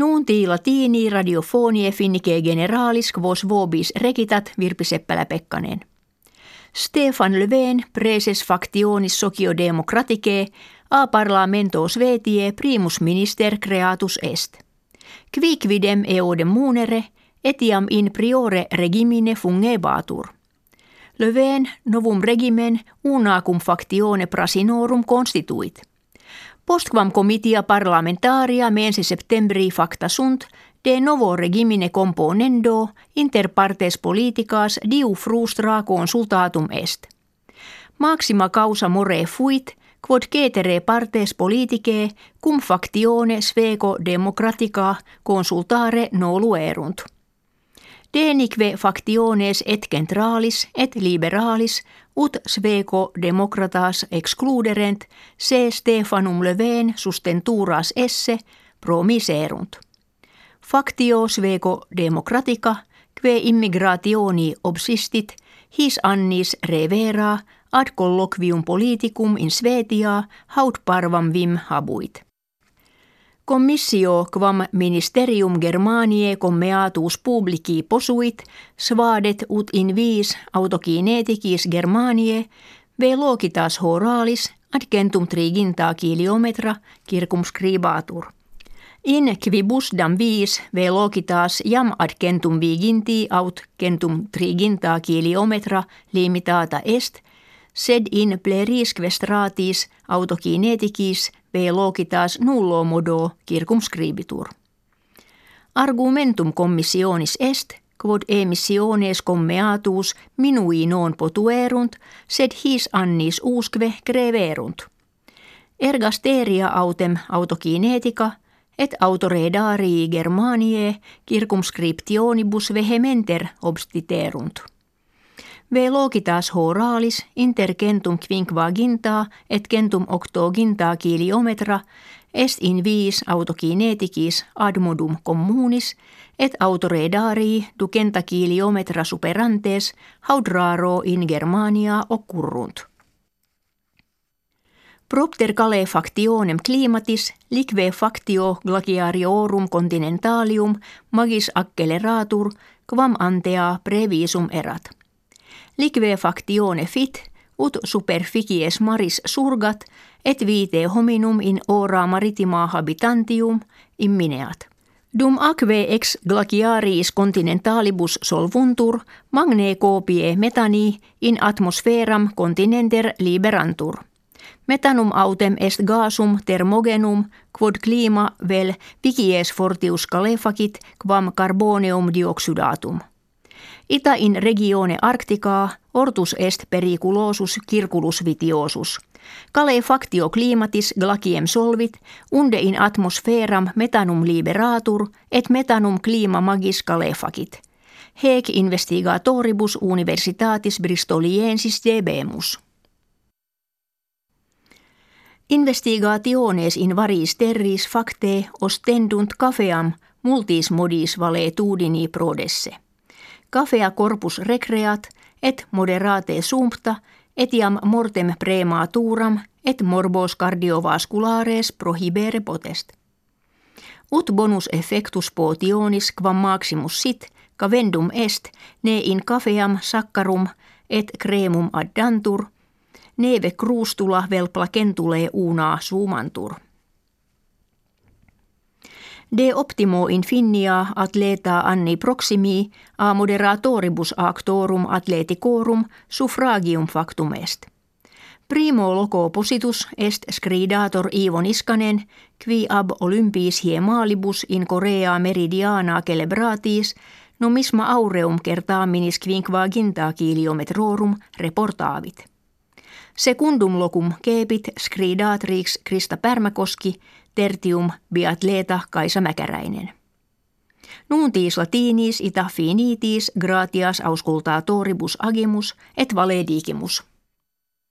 Nuuntii latini radiofonie finnike generalis quos vobis regitat Virpi Seppälä-Pekkanen. Stefan Löfven preses factionis socio democraticae a parlamento svetie primus minister creatus est. Quicvidem eodem munere etiam in priore regimine fungebatur. Löfven novum regimen unacum factione prasinorum constituit – Postquam comitia parlamentaria mensi septembri facta sunt de novo regimine componendo inter partes politicas diu frustra consultatum est. Maxima causa more fuit, quod cetere partes politicae cum factione sveco democratica consultare noluerunt. Denique factiones et centralis et liberalis ut sveco democratas excluderent se Stefanum Löfven sustenturas esse promiserunt. Factio sveco democratica que immigrationi obsistit his annis revera ad colloquium politicum in Svetia haud parvam vim habuit. Commissio quam ministerium Germaniae commeatus publici posuit, svadet ut in vis autokinetikis Germaniae, velokitas horalis ad centum triginta kiliometra circumscribatur. In quibus dam vis velokitas jam ad centum viginti aut centum triginta kiliometra limitata est, sed in plerisque stratis autokinetikis logitas nullo modo circumscribitur. Argumentum commissionis est, quod emissiones commeatus minui non potuerunt, sed his annis usque creverunt. Ergasteria autem autokinetica et autoredarii Germaniae circumscriptionibus vehementer obstiterunt. Velokitas horalis inter centum et centum octoginta kiliometra est in vis autokinetikis ad modum communis et autoredarii ducenta kiliometra superantes haud raro in Germania occurrunt. Propter cale factionem climatis lique factio glaciariorum continentalium magis acceleratur quam antea previsum erat – Lique factione fit, ut superficies maris surgat, et vite hominum in ora maritima habitantium immineat. Dum aquae ex glaciaris continentalibus solvuntur, magne copie metani in atmosferam continenter liberantur. Metanum autem est gasum thermogenum quod clima vel vicies fortius calefacit quam carbonium dioxydatum. Ita in regione Arcticaa ortus est periculosus circulus vitiosus. Cale factio climatis glaciem solvit, unde in atmosferam metanum liberatur, et metanum clima magis calefacit. Hec investigatoribus universitatis bristoliensis debemus. Investigationes in varis terris facte ostendunt cafeam multis modis valetudini prodesse. Cafea corpus recreat et moderate sumpta etiam mortem prematuram et morbos cardiovasculares prohibere potest. Ut bonus effectus potionis quam maximus sit, cavendum est, ne in cafeam saccharum et cremum addantur, neve crustula vel placentule una sumantur. De optimo infinia atleta anni proximi a moderatoribus actorum atleticorum suffragium factum est. Primo loco positus est scridator Ivo Niskanen, qui ab olympiis hiemalibus in Korea meridiana celebratis nomisma aureum kertaaminis quinquaginta kiliometrorum reportaavit. Secundum locum kepit scridatrix Krista Pärmäkoski – tertium biatleta Kaisa Mäkäräinen. Nuuntiis latinis ita finitis gratias auscultatoribus agimus et valedigimus.